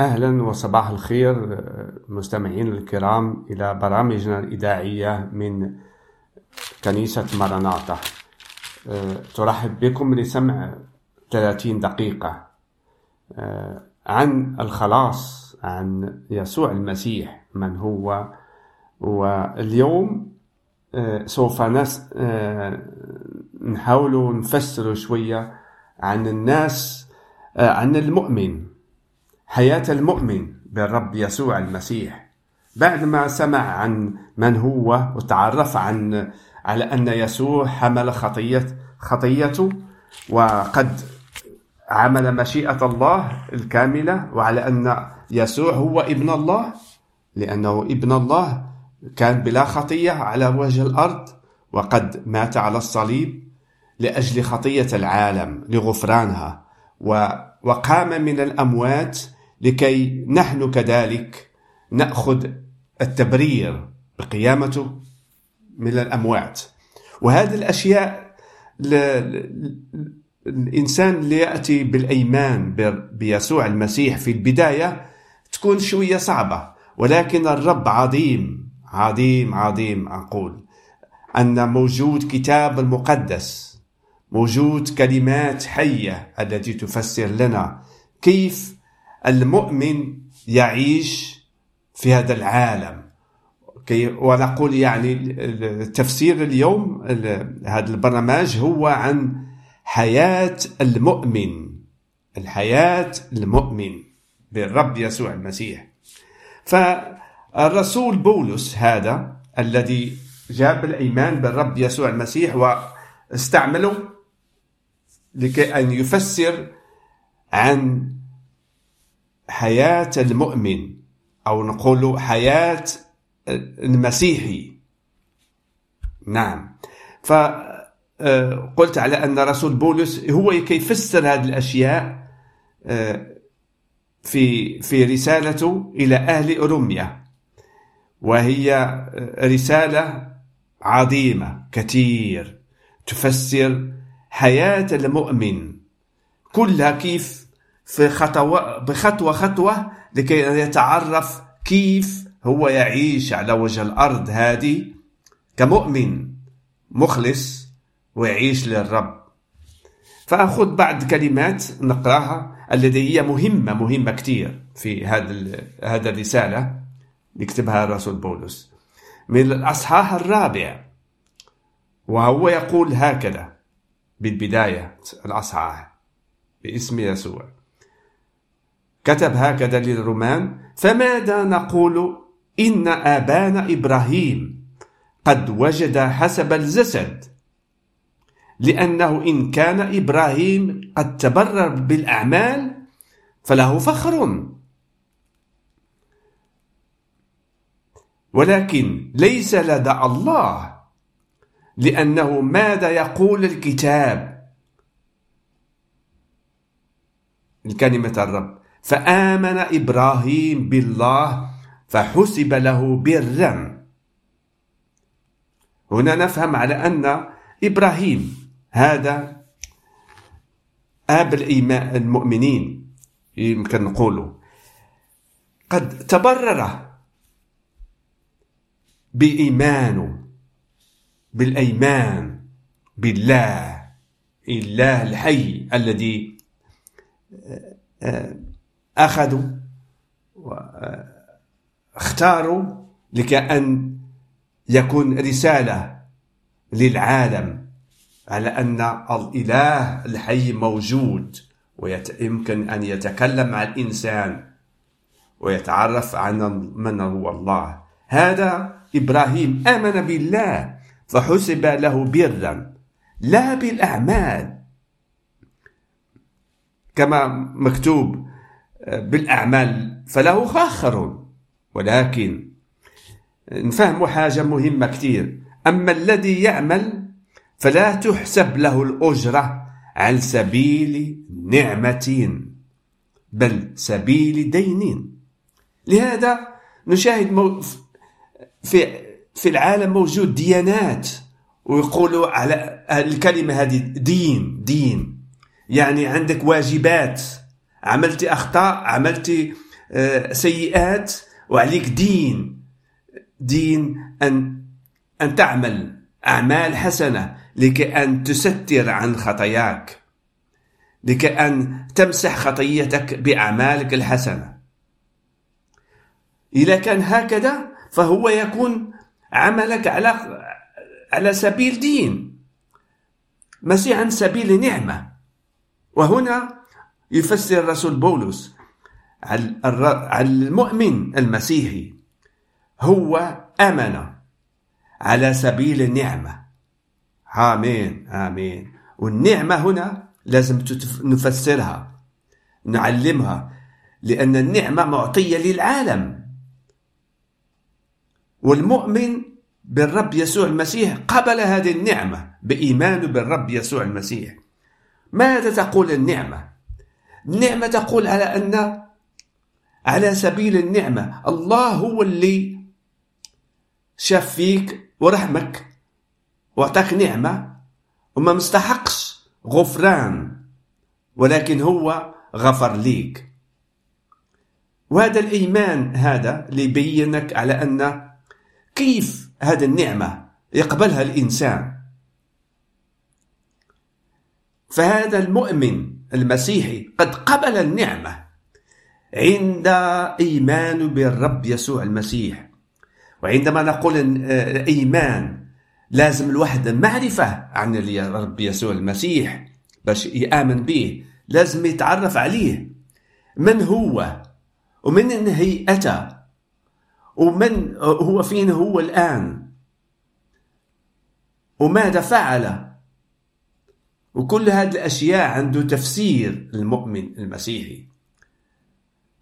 أهلا وصباح الخير مستمعين الكرام إلى برامجنا الإذاعية من كنيسة مرناطة ترحب بكم لسمع 30 دقيقة عن الخلاص عن يسوع المسيح من هو. واليوم سوف نس نحاول نفسر شوية عن الناس عن المؤمن. حياة المؤمن بالرب يسوع المسيح. بعد ما سمع عن من هو وتعرف عن على أن يسوع حمل خطية خطيته وقد عمل مشيئة الله الكاملة وعلى أن يسوع هو ابن الله لأنه ابن الله كان بلا خطية على وجه الأرض وقد مات على الصليب لأجل خطية العالم لغفرانها. وقام من الأموات لكي نحن كذلك نأخذ التبرير بقيامته من الأموات. وهذه الأشياء الإنسان اللي ياتي بالايمان بيسوع المسيح في البداية تكون شوية صعبة ولكن الرب عظيم عظيم عظيم. أقول أن موجود كتاب المقدس موجود كلمات حية التي تفسر لنا كيف المؤمن يعيش في هذا العالم. ونقول يعني تفسير اليوم هذا البرنامج هو عن حياة المؤمن. الحياة المؤمن بالرب يسوع المسيح. فالرسول بولس هذا الذي جاب الإيمان بالرب يسوع المسيح واستعمله لكي أن يفسر عن حياة المؤمن أو نقول حياة المسيحي. نعم. فقلت على أن رسول بولس هو يفسر هذه الأشياء في في رسالته إلى أهل أوروميا. وهي رسالة عظيمة كثير تفسر حياة المؤمن كلها كيف في خطوة بخطوة خطوة لكي يتعرف كيف هو يعيش على وجه الأرض هذه كمؤمن مخلص ويعيش للرب. فأخذ بعض كلمات نقرأها التي هي مهمة مهمة كثير في هذا هذا الرسالة. يكتبها الرسول بولس. من الأصحاح الرابع. وهو يقول هكذا بالبداية الأصحاح باسم يسوع. كتب هكذا للرومان فماذا نقول إن آبانا إبراهيم قد وجد حسب الجسد؟ لأنه إن كان إبراهيم قد تبرر بالأعمال فله فخر. ولكن ليس لدى الله لأنه ماذا يقول الكتاب؟ الكلمة الرب. فآمن إبراهيم بالله فحسب له برا. هنا نفهم على أن إبراهيم هذا أب الإيمان المؤمنين يمكن نقوله قد تبرر بإيمانه بالأيمان بالله الله الحي الذي أخذوا واختاروا لكي أن يكون رسالة للعالم على أن الإله الحي موجود ويمكن أن يتكلم مع الإنسان ويتعرف عن من هو الله. هذا إبراهيم آمن بالله فحسب له برا لا بالأعمال. كما مكتوب بالأعمال فله فاخر ولكن نفهم حاجة مهمة كثير. أما الذي يعمل فلا تحسب له الأجرة على سبيل نعمة بل سبيل دين لهذا نشاهد في في العالم موجود ديانات ويقولوا على الكلمة هذه دين دين. يعني عندك واجبات عملتي أخطاء عملتي آه، سيئات وعليك دين دين أن أن تعمل أعمال حسنة لكي أن تستر عن خطاياك لكي أن تمسح خطيتك بأعمالك الحسنة. إذا كان هكذا فهو يكون عملك على على سبيل دين مسيح عن سبيل نعمة. وهنا يفسر الرسول بولس على المؤمن المسيحي هو آمن على سبيل النعمة. آمين آمين. والنعمة هنا لازم نفسرها نعلمها لأن النعمة معطية للعالم. والمؤمن بالرب يسوع المسيح قبل هذه النعمة بإيمانه بالرب يسوع المسيح. ماذا تقول النعمة؟ النعمه تقول على أن على سبيل النعمة الله هو اللي شاف فيك ورحمك وأعطاك نعمة وما مستحقش غفران ولكن هو غفر ليك. وهذا الإيمان هذا اللي يبينك على أن كيف هذه النعمة يقبلها الإنسان. فهذا المؤمن المسيحي قد قبل النعمة. عند إيمان بالرب يسوع المسيح. وعندما نقول إيمان لازم الواحد معرفة عن الرب يسوع المسيح. باش يآمن به لازم يتعرف عليه. من هو؟ ومن هيئته ومن هو فين؟ هو الآن. وماذا فعل؟ وكل هذه الأشياء عنده تفسير المؤمن المسيحي.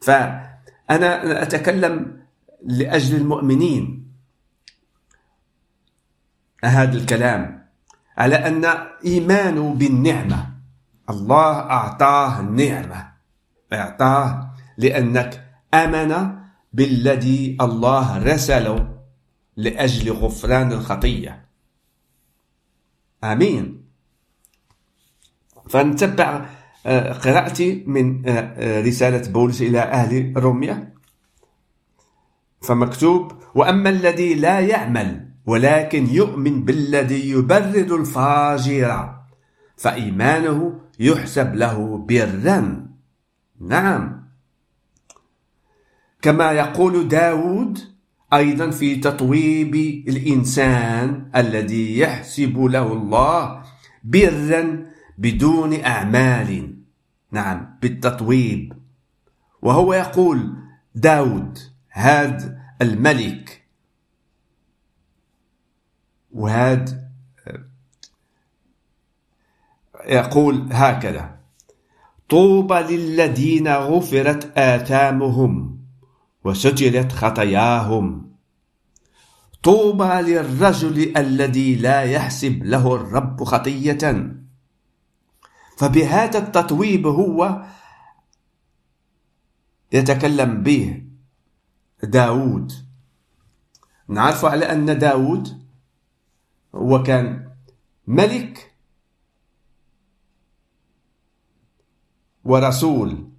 فأنا أتكلم لأجل المؤمنين. هذا الكلام على أن إيمانه بالنعمة. الله أعطاه النعمة. أعطاه لأنك آمن بالذي الله رسله لأجل غفران الخطية. آمين. فنتبع قراءتي من آه، آه، رسالة بولس إلى أهل روميا. فمكتوب وأما الذي لا يعمل ولكن يؤمن بالذي يبرد الفاجر فإيمانه يحسب له برا. نعم. كما يقول داود أيضا في تطويب الإنسان الذي يحسب له الله برا بدون أعمال. نعم بالتطويب. وهو يقول داود هاد الملك. وهاد يقول هكذا. طوبى للذين غفرت آثامهم وسترت خطاياهم. طوبى للرجل الذي لا يحسب له الرب خطية. فبهذا التطويب هو يتكلم به داود نعرف على أن داود هو كان ملك ورسول.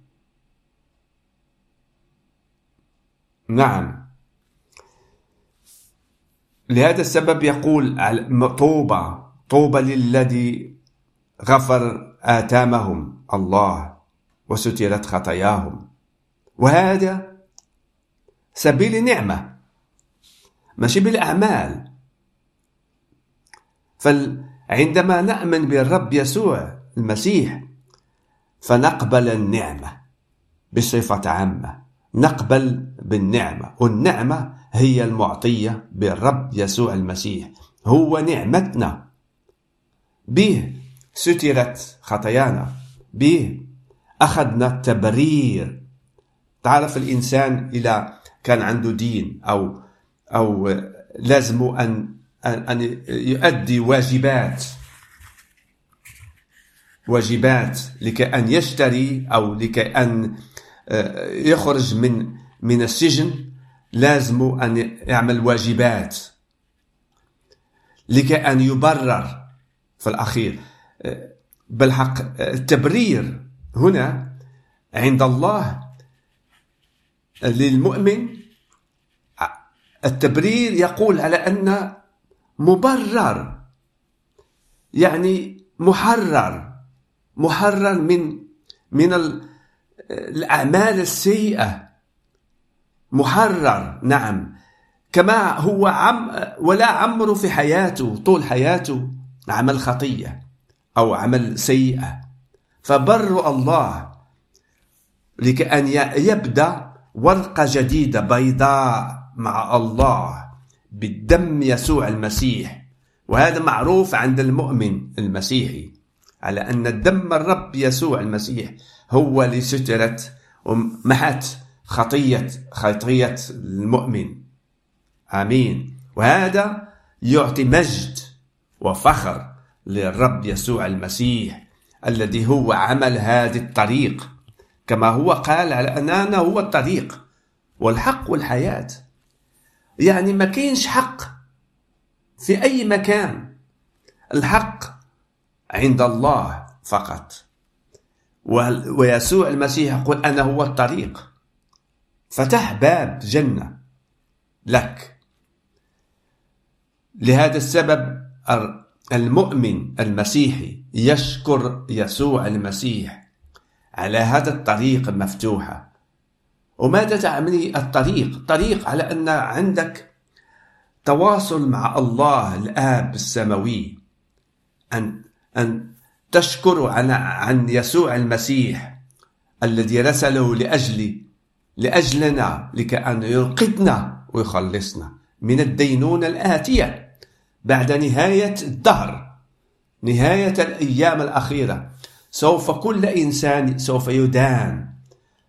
نعم. لهذا السبب يقول طوبى طوبى للذي غفر آتامهم الله وسترت خطاياهم. وهذا سبيل نعمة ماشي بالأعمال. فعندما نأمن بالرب يسوع المسيح فنقبل النعمة بصفة عامة. نقبل بالنعمة والنعمة هي المعطية بالرب يسوع المسيح. هو نعمتنا به. سترت خطايانا به. أخذنا التبرير. تعرف الإنسان إذا كان عنده دين أو أو لازم أن أن يؤدي واجبات. واجبات لكي أن يشتري أو لكي أن آه، يخرج من من السجن لازم أن يعمل واجبات. لكي أن يبرر في الأخير. بالحق التبرير هنا عند الله للمؤمن. التبرير يقول على أن مبرر يعني محرر محرر من من الأعمال السيئة. محرر نعم. كما هو عم ولا عمره في حياته طول حياته عمل خطية. أو عمل سيئة. فبر الله لكأن يبدأ ورقة جديدة بيضاء مع الله بالدم يسوع المسيح. وهذا معروف عند المؤمن المسيحي على أن الدم الرب يسوع المسيح هو اللي سترت ومحت خطية خطية المؤمن. آمين. وهذا يعطي مجد وفخر. للرب يسوع المسيح الذي هو عمل هذه الطريق. كما هو قال على أننا هو الطريق والحق والحياة. يعني ما كاينش حق في أي مكان. الحق عند الله فقط. ويسوع المسيح يقول أنا هو الطريق. فتح باب جنة لك. لهذا السبب المؤمن المسيحي يشكر يسوع المسيح على هذا الطريق المفتوحة وماذا تعني الطريق؟ الطريق على أن عندك تواصل مع الله الآب السماوي. أن أن تشكر عن عن يسوع المسيح الذي رسله لأجل لأجلنا لكأن ينقذنا ويخلصنا من الدينونة الآتية. بعد نهاية الدهر نهاية الأيام الأخيرة سوف كل إنسان سوف يدان.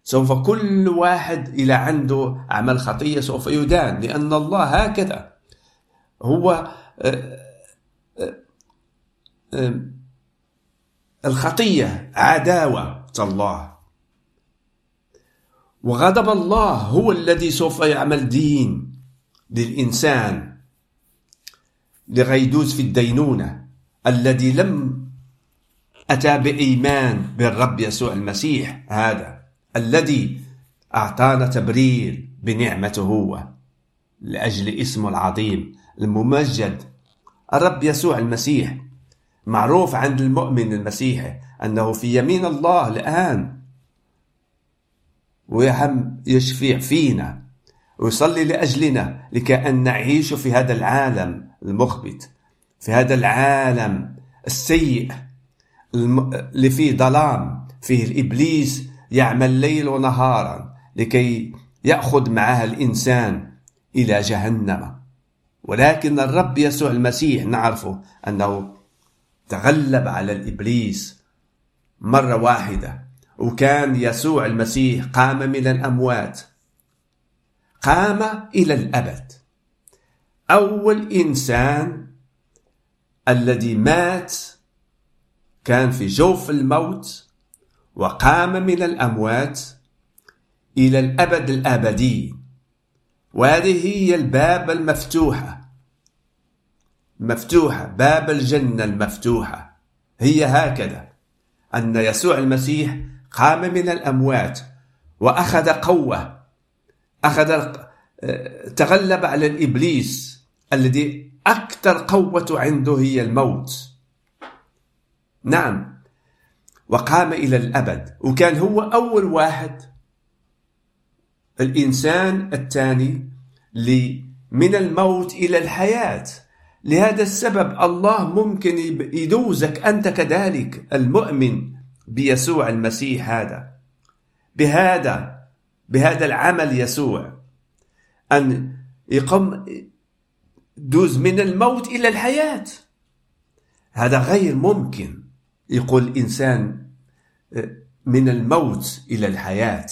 سوف كل واحد إلى عنده عمل خطية سوف يدان لأن الله هكذا هو آه، آه، آه، الخطية عداوة الله. وغضب الله هو الذي سوف يعمل دين للإنسان. لغيدوز في الدينونة الذي لم أتى بإيمان بالرب يسوع المسيح هذا الذي أعطانا تبرير بنعمته هو لأجل اسمه العظيم الممجد الرب يسوع المسيح. معروف عند المؤمن المسيحي أنه في يمين الله الآن ويهم يشفيع فينا ويصلي لأجلنا لكأن نعيش في هذا العالم. المخبت في هذا العالم السيء اللي فيه ظلام فيه الإبليس يعمل ليل ونهارا لكي يأخذ معها الإنسان إلى جهنم. ولكن الرب يسوع المسيح نعرفه أنه تغلب على الإبليس مرة واحدة وكان يسوع المسيح قام من الأموات قام إلى الأبد. أول إنسان الذي مات كان في جوف الموت وقام من الأموات إلى الأبد الأبدي. وهذه هي الباب المفتوحة. مفتوحة باب الجنة المفتوحة. هي هكذا. أن يسوع المسيح قام من الأموات وأخذ قوة أخذ تغلب على الإبليس. الذي أكثر قوة عنده هي الموت. نعم. وقام إلى الأبد. وكان هو أول واحد الإنسان الثاني من الموت إلى الحياة. لهذا السبب الله ممكن يدوزك أنت كذلك المؤمن بيسوع المسيح هذا. بهذا بهذا العمل يسوع. أن يقوم دوز من الموت إلى الحياة. هذا غير ممكن. يقول الإنسان من الموت إلى الحياة.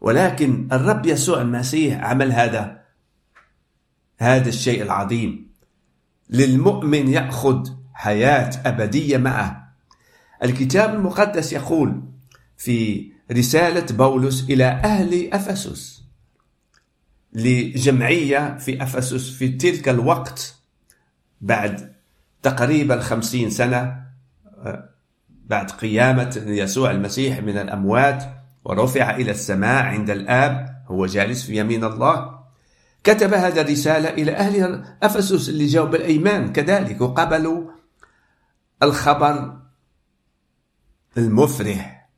ولكن الرب يسوع المسيح عمل هذا هذا الشيء العظيم. للمؤمن يأخذ حياة أبدية معه. الكتاب المقدس يقول في رسالة بولس إلى أهل أفسس لجمعية في أفسس في تلك الوقت بعد تقريبا خمسين سنة بعد قيامة يسوع المسيح من الأموات ورفع إلى السماء عند الآب هو جالس في يمين الله. كتب هذا الرسالة إلى أهل أفسس اللي جاءوا بالأيمان كذلك وقبلوا الخبر المفرح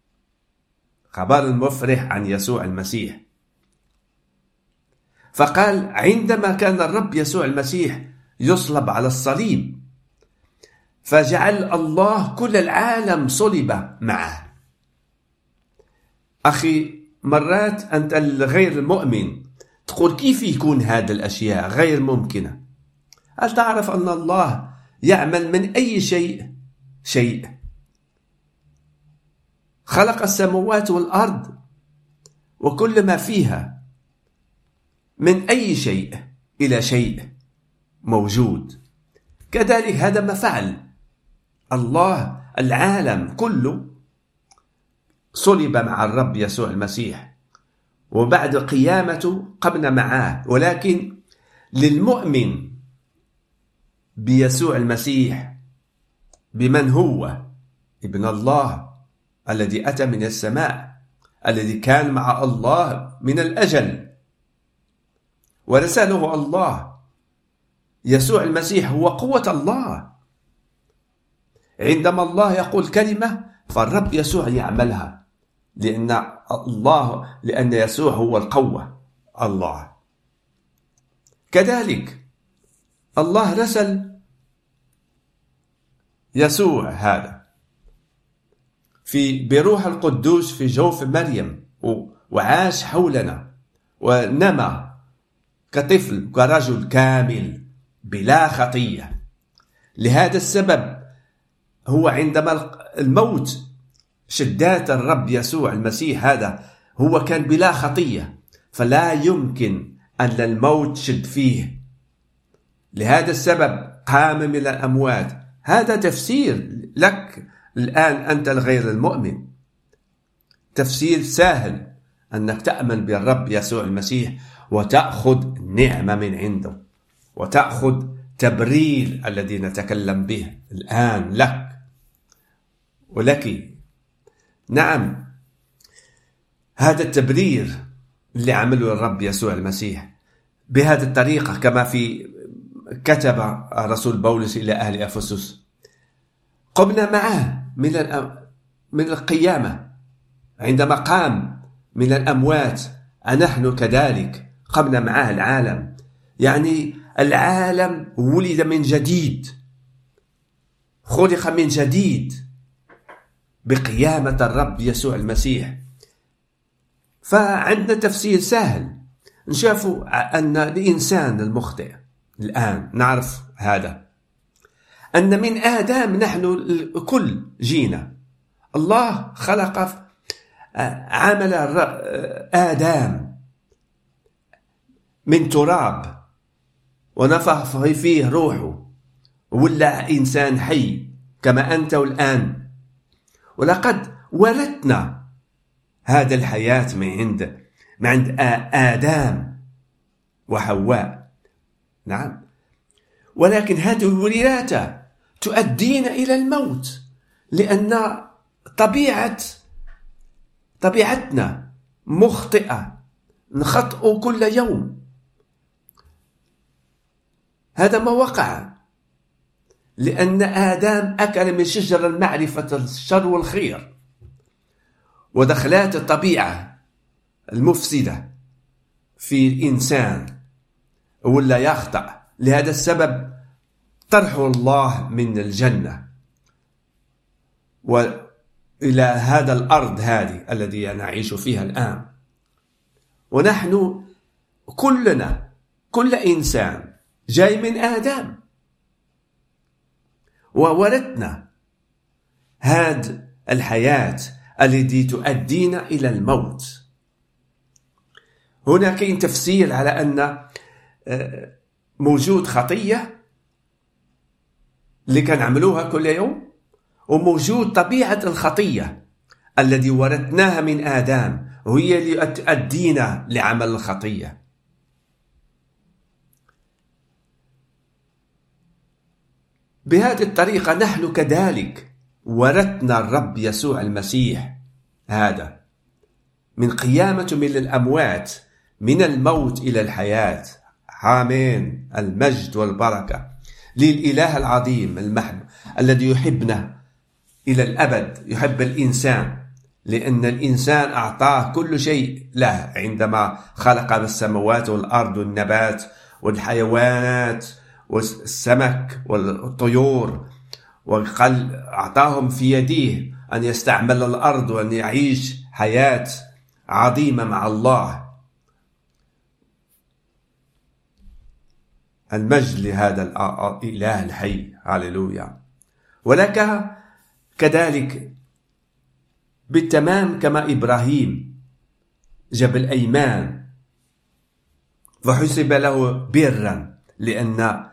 خبر المفرح عن يسوع المسيح. فقال عندما كان الرب يسوع المسيح يصلب على الصليب فجعل الله كل العالم صلب معه. أخي مرات أنت الغير المؤمن تقول كيف يكون هذه الأشياء غير ممكنة؟ هل تعرف أن الله يعمل من أي شيء؟ شيء. خلق السماوات والأرض وكل ما فيها. من أي شيء إلى شيء موجود. كذلك هذا ما فعل الله العالم كله. صلب مع الرب يسوع المسيح وبعد قيامته قمنا معاه. ولكن للمؤمن بيسوع المسيح بمن هو؟ ابن الله الذي أتى من السماء الذي كان مع الله من الأجل. ورساله الله. يسوع المسيح هو قوة الله. عندما الله يقول كلمة فالرب يسوع يعملها لأن الله لأن يسوع هو القوة الله. كذلك الله رسل يسوع هذا في بروح القدوس في جوف مريم وعاش حولنا ونمى كطفل كرجل كامل بلا خطية. لهذا السبب هو عندما الموت شدات الرب يسوع المسيح هذا هو كان بلا خطية. فلا يمكن أن الموت شد فيه. لهذا السبب قام من الأموات. هذا تفسير لك الآن أنت الغير المؤمن. تفسير سهل أنك تأمن بالرب يسوع المسيح. وتأخذ نعمة من عنده. وتأخذ تبرير الذي نتكلم به الآن لك. ولك. نعم. هذا التبرير اللي عمله الرب يسوع المسيح بهذه الطريقة كما في كتب رسول بولس إلى أهل أفسس. قمنا معه من من القيامة. عندما قام من الأموات أنحن كذلك قمنا معه العالم. يعني العالم ولد من جديد. خلق من جديد. بقيامة الرب يسوع المسيح. فعندنا تفسير سهل. نشوفوا أن الإنسان المخطئ الآن نعرف هذا. أن من آدم نحن الكل جينا. الله خلق عمل آدم. من تراب ونفخ فيه روحه ولا إنسان حي كما أنت الآن. ولقد ورثنا هذا الحياة من عند من عند آدم وحواء. نعم. ولكن هذه الوراثة تؤدينا إلى الموت لأن طبيعة طبيعتنا مخطئة نخطئ كل يوم. هذا ما وقع. لأن آدم أكل من شجر المعرفة الشر والخير ودخلات الطبيعة المفسدة في الإنسان ولا يخطأ. لهذا السبب طرح الله من الجنة وإلى هذا الأرض هذه الذي نعيش فيها الآن. ونحن كلنا كل إنسان جاي من آدم. وورثنا هذه الحياة التي تؤدينا إلى الموت. هنا كاين تفسير على أن آه، موجود خطية اللي كنعملوها كل يوم وموجود طبيعة الخطية الذي ورثناها من آدم وهي اللي تؤدينا لعمل الخطية. بهذه الطريقة نحن كذلك ورثنا الرب يسوع المسيح هذا من قيامة من الأموات من الموت إلى الحياة. آمين. المجد والبركة للإله العظيم المحب الذي يحبنا إلى الأبد يحب الإنسان لأن الإنسان أعطاه كل شيء له عندما خلق السماوات والأرض والنبات والحيوانات والسمك والطيور وقال أعطاهم في يديه أن يستعمل الأرض وأن يعيش حياة عظيمة مع الله. المجد لهذا الإله الحي. هللويا ولك كذلك بالتمام كما إبراهيم جبل أيمان. فحسب له برا لأن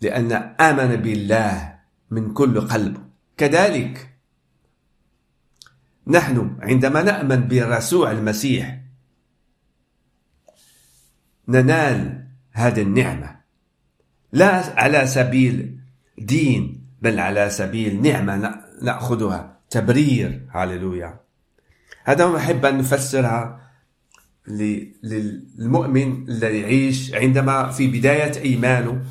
لأن آمن بالله من كل قلب. كذلك نحن عندما نأمن برسوع المسيح ننال هذه النعمة. لا على سبيل دين بل على سبيل نعمة نأخذها. تبرير. هاللويا. هذا ما أحب أن نفسرها للمؤمن الذي يعيش عندما في بداية إيمانه.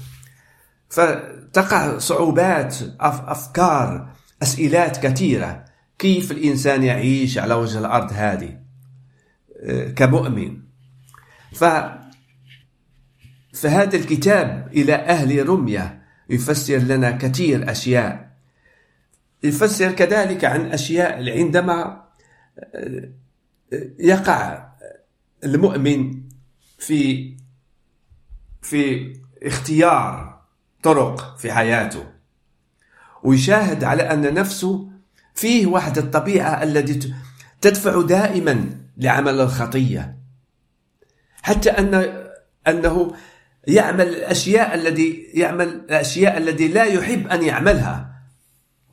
فتقع صعوبات أفكار أسئلات كثيرة. كيف الإنسان يعيش على وجه الأرض هذه؟ آه، كمؤمن. ف فهذا الكتاب إلى أهل رمية يفسر لنا كثير أشياء. يفسر كذلك عن أشياء عندما آه، يقع المؤمن في في اختيار طرق في حياته. ويشاهد على أن نفسه فيه واحد الطبيعة التي تدفع دائما لعمل الخطية. حتى أن أنه يعمل الأشياء الذي يعمل الأشياء التي لا يحب أن يعملها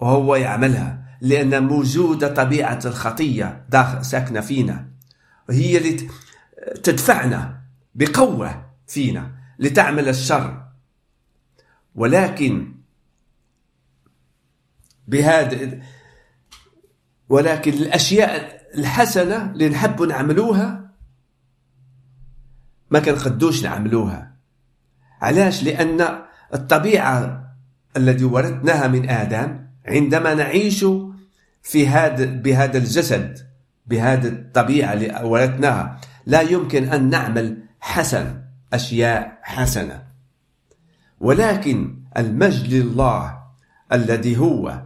وهو يعملها لأن موجودة طبيعة الخطية داخل ساكنة فينا. وهي اللي تدفعنا بقوة فينا لتعمل الشر. ولكن بهذا ولكن الأشياء الحسنة اللي نحب نعملوها ما كنقدوش نعملوها. علاش؟ لأن الطبيعة التي ورثناها من آدم عندما نعيش في هذا بهذا الجسد بهذه الطبيعة اللي ورثناها لا يمكن أن نعمل حسن أشياء حسنة. ولكن المجد لله الذي هو.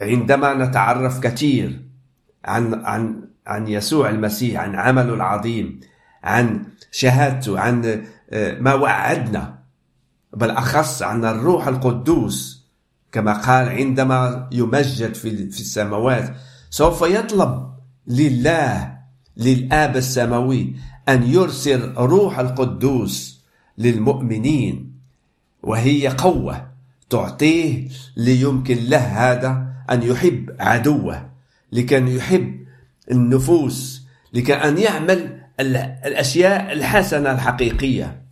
عندما نتعرف كثير عن عن عن يسوع المسيح عن عمله العظيم عن شهادته عن آه، ما وعدنا بالاخص عن الروح القدوس كما قال عندما يمجد في في السماوات سوف يطلب لله للآب السماوي أن يرسل روح القدوس للمؤمنين. وهي قوة تعطيه ليمكن له هذا أن يحب عدوه لكان يحب النفوس لكأن يعمل الأشياء الحسنة الحقيقية.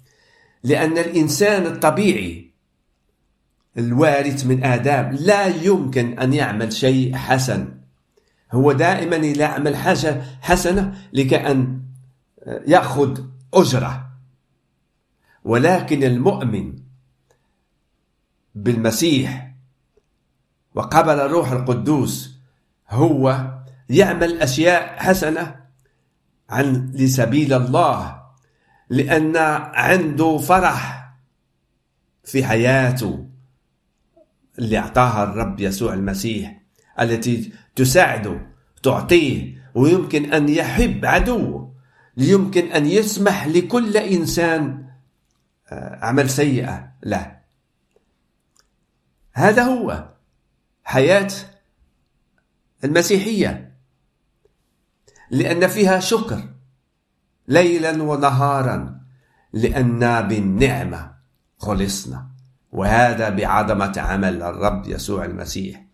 لأن الإنسان الطبيعي الوارث من آدم لا يمكن أن يعمل شيء حسن. هو دائما يعمل حاجة حسنة لكأن يأخذ أجرة. ولكن المؤمن بالمسيح. وقبل الروح القدوس هو يعمل أشياء حسنة عن لسبيل الله لأن عنده فرح في حياته اللي أعطاها الرب يسوع المسيح التي تساعده تعطيه ويمكن أن يحب عدوه يمكن أن يسمح لكل إنسان آه، عمل سيئة له. هذا هو حياة المسيحية لأن فيها شكر ليلا ونهارا لأن بالنعمة خلصنا وهذا بعظمة عمل الرب يسوع المسيح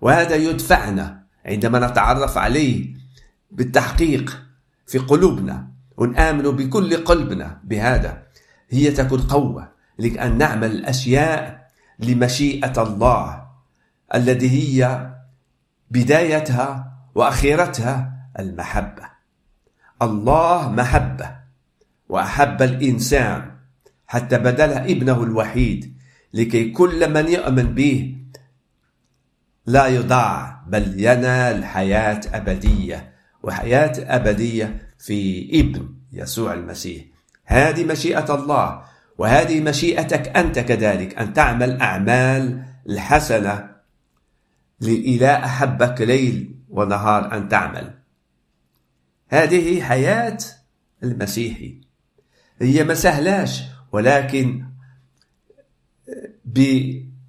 وهذا يدفعنا عندما نتعرف عليه بالتحقيق في قلوبنا ونآمن بكل قلبنا بهذا هي تكون قوة لأن نعمل الأشياء لمشيئة الله الذي هي بدايتها وأخيرتها المحبة. الله محبة وأحب الإنسان حتى بدل ابنه الوحيد لكي كل من يؤمن به لا يضاع بل ينال حياة أبدية وحياة أبدية في ابن يسوع المسيح. هذه مشيئة الله. وهذه مشيئتك أنت كذلك أن تعمل أعمال الحسنة لإله أحبك ليل ونهار أن تعمل. هذه حياة المسيحي هي ما سهلاش ولكن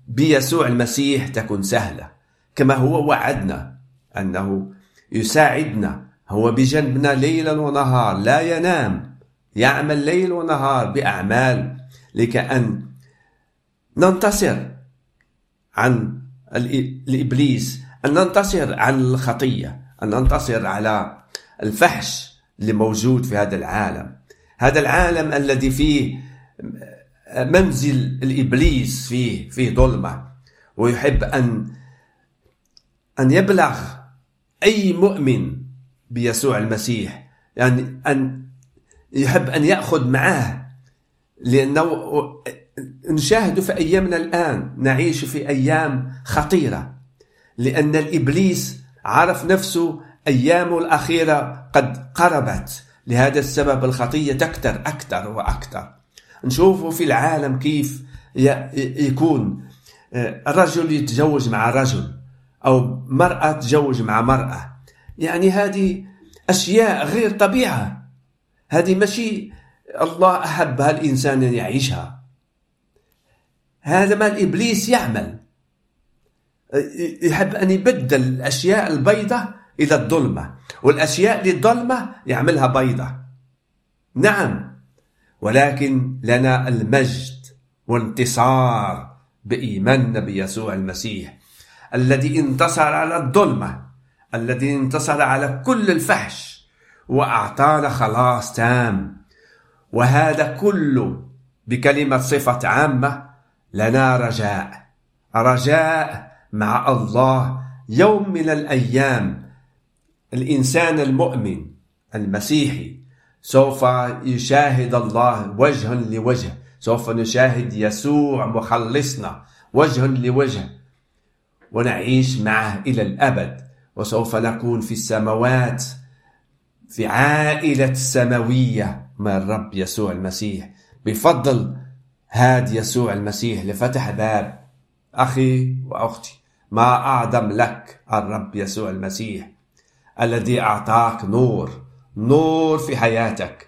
بيسوع المسيح تكون سهلة. كما هو وعدنا أنه يساعدنا. هو بجنبنا ليلا ونهار لا ينام. يعمل ليل ونهار بأعمال لكأن ننتصر عن الإبليس أن ننتصر عن الخطية أن ننتصر على الفحش اللي موجود في هذا العالم. هذا العالم الذي فيه منزل الإبليس فيه فيه ظلمة. ويحب أن أن يبلغ أي مؤمن بيسوع المسيح. يعني أن يحب أن يأخذ معه لأنه نشاهد في أيامنا الآن نعيش في أيام خطيرة لأن الإبليس عرف نفسه أيامه الأخيرة قد قربت. لهذا السبب الخطية تكتر أكثر وأكثر نشوفوا في العالم كيف يكون آه، رجل يتزوج مع رجل أو مرأة تتزوج مع مرأة. يعني هذه أشياء غير طبيعة. هذه ماشي الله أحبها الإنسان أن يعيشها. هذا ما الإبليس يعمل. يحب أن يبدل الأشياء البيضة إلى الظلمة والأشياء للظلمة يعملها بيضة. نعم ولكن لنا المجد والانتصار بإيماننا بيسوع المسيح الذي انتصر على الظلمة الذي انتصر على كل الفحش وأعطانا خلاص تام. وهذا كله بكلمة صفة عامة لنا رجاء. رجاء مع الله يوم من الأيام. الإنسان المؤمن المسيحي سوف يشاهد الله وجها لوجه. سوف نشاهد يسوع مخلصنا وجها لوجه. ونعيش معه إلى الأبد. وسوف نكون في السماوات في عائلة سماوية مع الرب يسوع المسيح. بفضل هاد يسوع المسيح لفتح باب أخي وأختي ما أعظم لك الرب يسوع المسيح الذي أعطاك نور نور في حياتك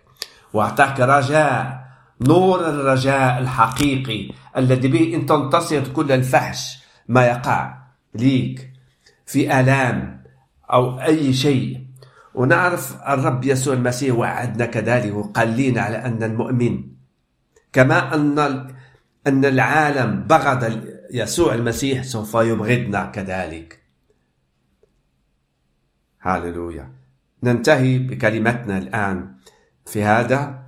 وأعطاك رجاء نور الرجاء الحقيقي الذي به أن تنتصر كل الفحش ما يقع ليك في آلام أو أي شيء. ونعرف الرب يسوع المسيح وعدنا كذلك وقال لنا على أن المؤمن كما أن أن العالم بغض يسوع المسيح سوف يبغضنا كذلك. هاللويا. ننتهي بكلمتنا الآن في هذا.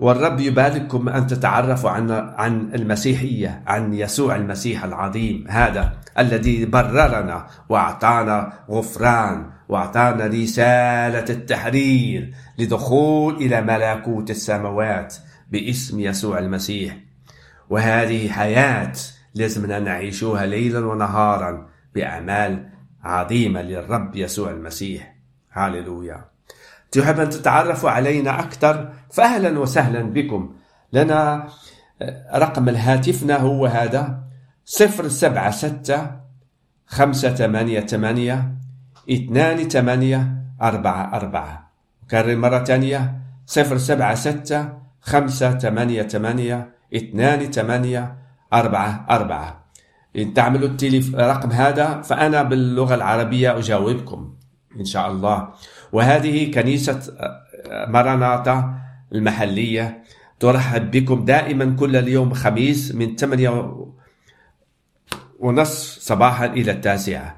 والرب يبارككم أن تتعرفوا عن عن المسيحية عن يسوع المسيح العظيم هذا الذي بررنا وأعطانا غفران وأعطانا رسالة التحرير لدخول إلى ملكوت السماوات باسم يسوع المسيح. وهذه حياة لازمنا نعيشوها ليلا ونهارا بأعمال عظيمة للرب يسوع المسيح. هاليلويا تحب أن تتعرفوا علينا أكثر؟ فأهلا وسهلا بكم. لنا رقم الهاتفنا هو هذا 076 588 اثنان ثمانية أربعة أربعة. كرر مرة ثانية صفر سبعة ستة خمسة ثمانية ثمانية اثنان ثمانية أربعة أربعة. إن تعملوا التليف رقم هذا فأنا باللغة العربية أجاوبكم إن شاء الله. وهذه كنيسة مراناتا المحلية. ترحب بكم دائما كل اليوم خميس من 8 ونصف صباحا إلى التاسعة.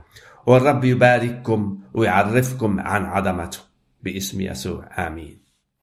والرب يبارككم ويعرفكم عن عظمته باسم يسوع آمين.